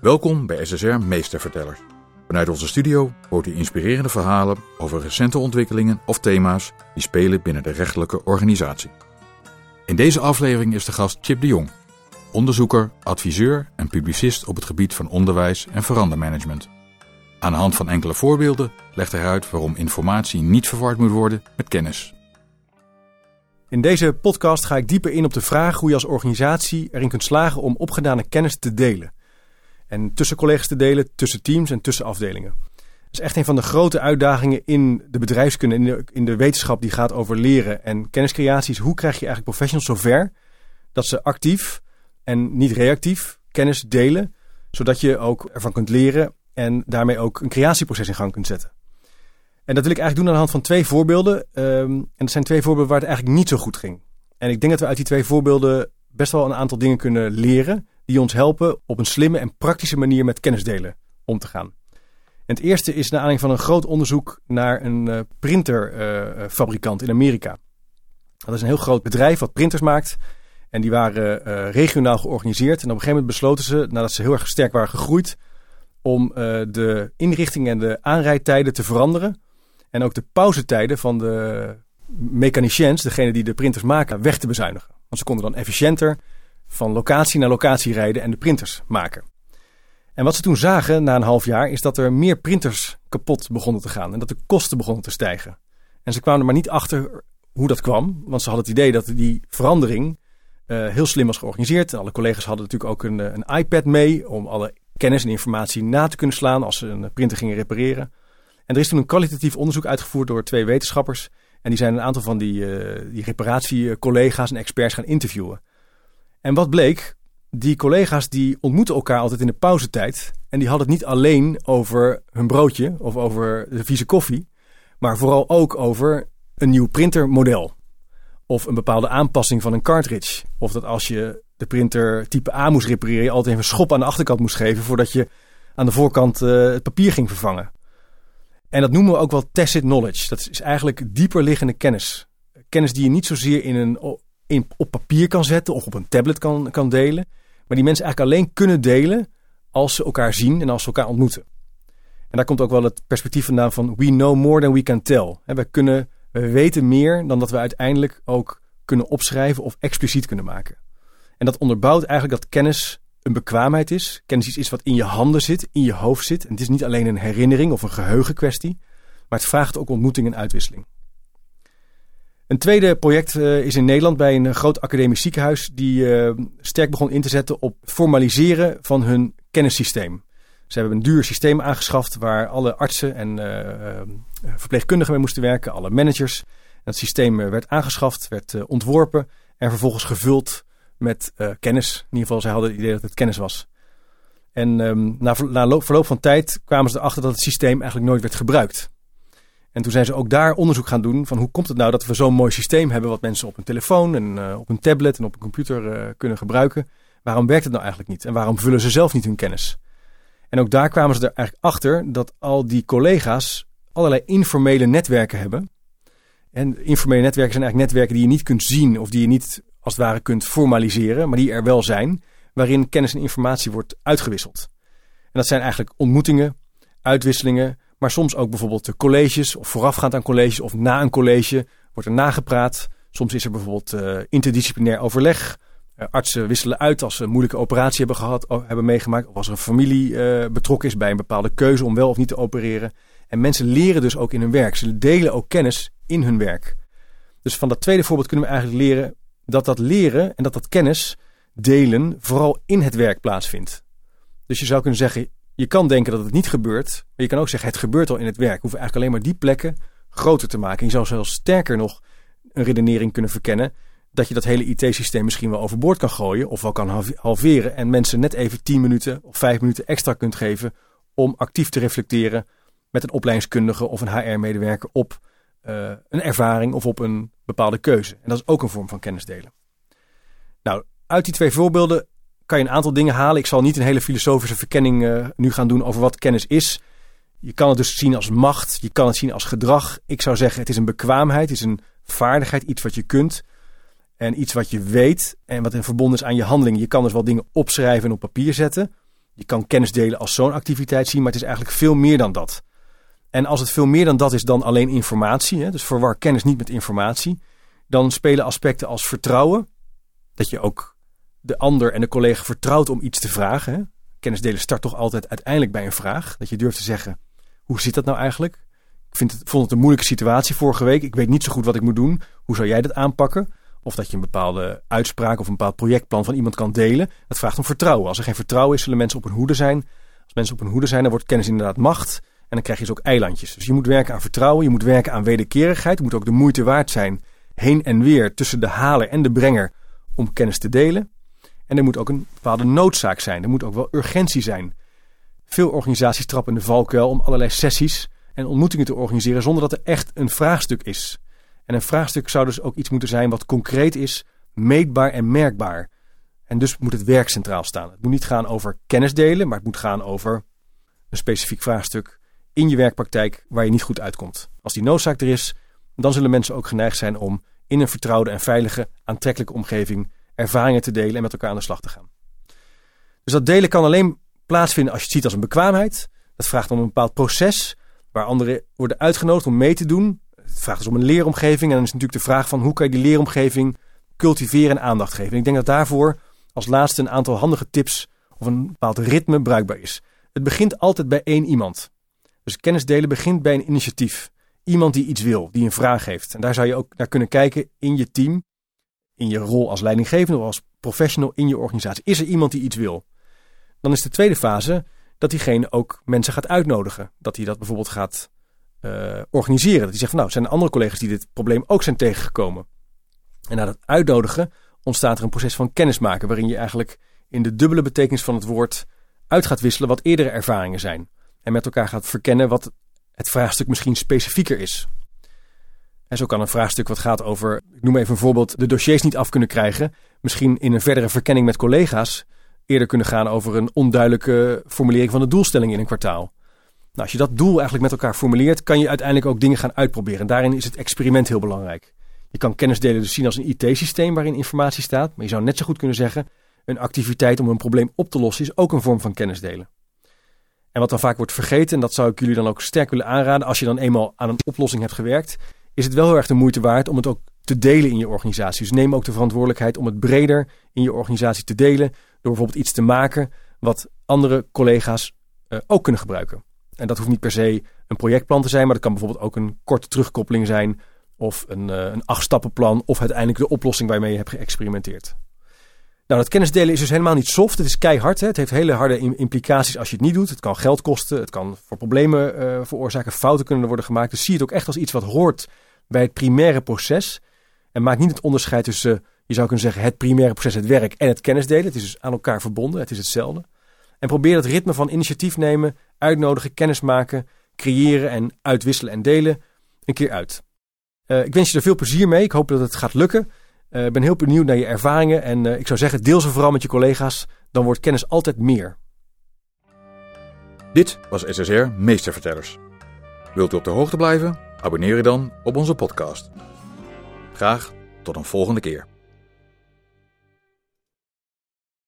Welkom bij SSR Meestervertellers. Vanuit onze studio hoort u inspirerende verhalen over recente ontwikkelingen of thema's die spelen binnen de rechtelijke organisatie. In deze aflevering is de gast Chip de Jong, onderzoeker, adviseur en publicist op het gebied van onderwijs en verandermanagement. Aan de hand van enkele voorbeelden legt hij uit waarom informatie niet verward moet worden met kennis. In deze podcast ga ik dieper in op de vraag hoe je als organisatie erin kunt slagen om opgedane kennis te delen. En tussen collega's te delen, tussen teams en tussen afdelingen. Dat is echt een van de grote uitdagingen in de bedrijfskunde, in de, in de wetenschap die gaat over leren en kenniscreaties. Hoe krijg je eigenlijk professionals zover dat ze actief en niet reactief kennis delen, zodat je ook ervan kunt leren en daarmee ook een creatieproces in gang kunt zetten. En dat wil ik eigenlijk doen aan de hand van twee voorbeelden. Um, en dat zijn twee voorbeelden waar het eigenlijk niet zo goed ging. En ik denk dat we uit die twee voorbeelden best wel een aantal dingen kunnen leren die ons helpen op een slimme en praktische manier met kennis delen om te gaan. Het eerste is naar aanleiding van een groot onderzoek naar een uh, printerfabrikant uh, in Amerika. Dat is een heel groot bedrijf wat printers maakt. En die waren regionaal georganiseerd. En op een gegeven moment besloten ze, nadat ze heel erg sterk waren gegroeid, om de inrichting en de aanrijdtijden te veranderen. En ook de pauzetijden van de mechaniciens, degene die de printers maken, weg te bezuinigen. Want ze konden dan efficiënter van locatie naar locatie rijden en de printers maken. En wat ze toen zagen na een half jaar is dat er meer printers kapot begonnen te gaan en dat de kosten begonnen te stijgen. En ze kwamen er maar niet achter hoe dat kwam, want ze hadden het idee dat die verandering uh, heel slim was georganiseerd. En alle collega's hadden natuurlijk ook een, een iPad mee om alle kennis en informatie na te kunnen slaan als ze een printer gingen repareren. En er is toen een kwalitatief onderzoek uitgevoerd door twee wetenschappers. En die zijn een aantal van die, uh, die reparatiecollega's en experts gaan interviewen. En wat bleek? Die collega's die ontmoeten elkaar altijd in de pauzetijd. En die hadden het niet alleen over hun broodje of over de vieze koffie. Maar vooral ook over een nieuw printermodel. Of een bepaalde aanpassing van een cartridge. Of dat als je de printer type A moest repareren, je altijd even een schop aan de achterkant moest geven voordat je aan de voorkant uh, het papier ging vervangen. En dat noemen we ook wel tacit knowledge. Dat is eigenlijk dieper liggende kennis. Kennis die je niet zozeer in een, in, op papier kan zetten of op een tablet kan, kan delen. Maar die mensen eigenlijk alleen kunnen delen als ze elkaar zien en als ze elkaar ontmoeten. En daar komt ook wel het perspectief vandaan van we know more than we can tell. We, kunnen, we weten meer dan dat we uiteindelijk ook kunnen opschrijven of expliciet kunnen maken. En dat onderbouwt eigenlijk dat kennis een bekwaamheid is. Kennis iets is wat in je handen zit, in je hoofd zit. En het is niet alleen een herinnering of een geheugenkwestie, maar het vraagt ook ontmoeting en uitwisseling. Een tweede project uh, is in Nederland bij een groot academisch ziekenhuis die uh, sterk begon in te zetten op formaliseren van hun kennissysteem. Ze hebben een duur systeem aangeschaft waar alle artsen en verpleegkundigen mee moesten werken, alle managers. En dat systeem werd aangeschaft, werd ontworpen en vervolgens gevuld met kennis. In ieder geval, zij hadden het idee dat het kennis was. En um, na, na verloop van tijd kwamen ze erachter dat het systeem eigenlijk nooit werd gebruikt. En toen zijn ze ook daar onderzoek gaan doen van hoe komt het nou dat we zo'n mooi systeem hebben wat mensen op een telefoon en uh, op een tablet en op een computer uh, kunnen gebruiken. Waarom werkt het nou eigenlijk niet? En waarom vullen ze zelf niet hun kennis? En ook daar kwamen ze er eigenlijk achter dat al die collega's allerlei informele netwerken hebben. En informele netwerken zijn eigenlijk netwerken die je niet kunt zien of die je niet als het ware kunt formaliseren, maar die er wel zijn, waarin kennis en informatie wordt uitgewisseld. En dat zijn eigenlijk ontmoetingen, uitwisselingen, maar soms ook bijvoorbeeld de colleges of voorafgaand aan colleges of na een college wordt er nagepraat. Soms is er bijvoorbeeld uh, interdisciplinair overleg. Uh, artsen wisselen uit als ze een moeilijke operatie hebben gehad, hebben meegemaakt. Of als er een familie uh, betrokken is bij een bepaalde keuze om wel of niet te opereren. En mensen leren dus ook in hun werk. Ze delen ook kennis in hun werk. Dus van dat tweede voorbeeld kunnen we eigenlijk leren dat dat leren en dat dat kennis delen vooral in het werk plaatsvindt. Dus je zou kunnen zeggen, je kan denken dat het niet gebeurt, maar je kan ook zeggen het gebeurt al in het werk. We hoeven eigenlijk alleen maar die plekken groter te maken. Je zou zelfs sterker nog een redenering kunnen verkennen dat je dat hele IT-systeem misschien wel overboord kan gooien of wel kan halveren en mensen net even 10 minuten of 5 minuten extra kunt geven om actief te reflecteren met een opleidingskundige of een HR-medewerker op uh, een ervaring of op een bepaalde keuze. En dat is ook een vorm van kennis delen. Nou, uit die twee voorbeelden kan je een aantal dingen halen. Ik zal niet een hele filosofische verkenning uh, nu gaan doen over wat kennis is. Je kan het dus zien als macht, je kan het zien als gedrag. Ik zou zeggen, het is een bekwaamheid, het is een vaardigheid, iets wat je kunt. En iets wat je weet en wat in verbonden is aan je handeling. Je kan dus wel dingen opschrijven en op papier zetten. Je kan kennis delen als zo'n activiteit zien, maar het is eigenlijk veel meer dan dat. En als het veel meer dan dat is dan alleen informatie, hè, dus verwar kennis niet met informatie, dan spelen aspecten als vertrouwen, dat je ook de ander en de collega vertrouwt om iets te vragen. Hè. Kennis delen start toch altijd uiteindelijk bij een vraag, dat je durft te zeggen, hoe zit dat nou eigenlijk? Ik vind het, vond het een moeilijke situatie vorige week, ik weet niet zo goed wat ik moet doen, hoe zou jij dat aanpakken? Of dat je een bepaalde uitspraak of een bepaald projectplan van iemand kan delen. Dat vraagt om vertrouwen. Als er geen vertrouwen is, zullen mensen op hun hoede zijn. Als mensen op hun hoede zijn, dan wordt kennis inderdaad macht. En dan krijg je dus ook eilandjes. Dus je moet werken aan vertrouwen, je moet werken aan wederkerigheid. Het moet ook de moeite waard zijn, heen en weer, tussen de haler en de brenger, om kennis te delen. En er moet ook een bepaalde noodzaak zijn. Er moet ook wel urgentie zijn. Veel organisaties trappen de valkuil om allerlei sessies en ontmoetingen te organiseren zonder dat er echt een vraagstuk is. En een vraagstuk zou dus ook iets moeten zijn wat concreet is, meetbaar en merkbaar. En dus moet het werk centraal staan. Het moet niet gaan over kennis delen, maar het moet gaan over een specifiek vraagstuk in je werkpraktijk waar je niet goed uitkomt. Als die noodzaak er is, dan zullen mensen ook geneigd zijn om in een vertrouwde en veilige, aantrekkelijke omgeving ervaringen te delen en met elkaar aan de slag te gaan. Dus dat delen kan alleen plaatsvinden als je het ziet als een bekwaamheid. Dat vraagt om een bepaald proces waar anderen worden uitgenodigd om mee te doen. Het vraagt dus om een leeromgeving. En dan is natuurlijk de vraag van hoe kan je die leeromgeving cultiveren en aandacht geven. En ik denk dat daarvoor als laatste een aantal handige tips of een bepaald ritme bruikbaar is. Het begint altijd bij één iemand. Dus kennis delen begint bij een initiatief. Iemand die iets wil, die een vraag heeft. En daar zou je ook naar kunnen kijken in je team, in je rol als leidinggevende of als professional in je organisatie. Is er iemand die iets wil? Dan is de tweede fase dat diegene ook mensen gaat uitnodigen. Dat hij dat bijvoorbeeld gaat uh, organiseren. Dat hij zegt van nou, zijn er andere collega's die dit probleem ook zijn tegengekomen. En na dat uitnodigen ontstaat er een proces van kennismaken. Waarin je eigenlijk in de dubbele betekenis van het woord uit gaat wisselen wat eerdere ervaringen zijn. En met elkaar gaat verkennen wat het vraagstuk misschien specifieker is. En zo kan een vraagstuk wat gaat over, ik noem even een voorbeeld, de dossiers niet af kunnen krijgen. Misschien in een verdere verkenning met collega's eerder kunnen gaan over een onduidelijke formulering van de doelstelling in een kwartaal. Nou, als je dat doel eigenlijk met elkaar formuleert, kan je uiteindelijk ook dingen gaan uitproberen. En daarin is het experiment heel belangrijk. Je kan kennis delen dus zien als een IT-systeem waarin informatie staat. Maar je zou net zo goed kunnen zeggen, een activiteit om een probleem op te lossen is ook een vorm van kennis delen. En wat dan vaak wordt vergeten, en dat zou ik jullie dan ook sterk willen aanraden, als je dan eenmaal aan een oplossing hebt gewerkt, is het wel heel erg de moeite waard om het ook te delen in je organisatie. Dus neem ook de verantwoordelijkheid om het breder in je organisatie te delen, door bijvoorbeeld iets te maken wat andere collega's uh, ook kunnen gebruiken. En dat hoeft niet per se een projectplan te zijn, maar dat kan bijvoorbeeld ook een korte terugkoppeling zijn. Of een, uh, een achtstappenplan. Of uiteindelijk de oplossing waarmee je hebt geëxperimenteerd. Nou, dat kennisdelen is dus helemaal niet soft. Het is keihard. Hè? Het heeft hele harde implicaties als je het niet doet. Het kan geld kosten. Het kan voor problemen uh, veroorzaken. Fouten kunnen worden gemaakt. Dus zie het ook echt als iets wat hoort bij het primaire proces. En maak niet het onderscheid tussen, je zou kunnen zeggen, het primaire proces, het werk en het kennisdelen. Het is dus aan elkaar verbonden. Het is hetzelfde. En probeer het ritme van initiatief nemen, uitnodigen, kennismaken, creëren en uitwisselen en delen een keer uit. Uh, ik wens je er veel plezier mee. Ik hoop dat het gaat lukken. Uh, ik ben heel benieuwd naar je ervaringen en uh, ik zou zeggen, deel ze vooral met je collega's. Dan wordt kennis altijd meer. Dit was SSR Meestervertellers. Wilt u op de hoogte blijven? Abonneer je dan op onze podcast. Graag tot een volgende keer.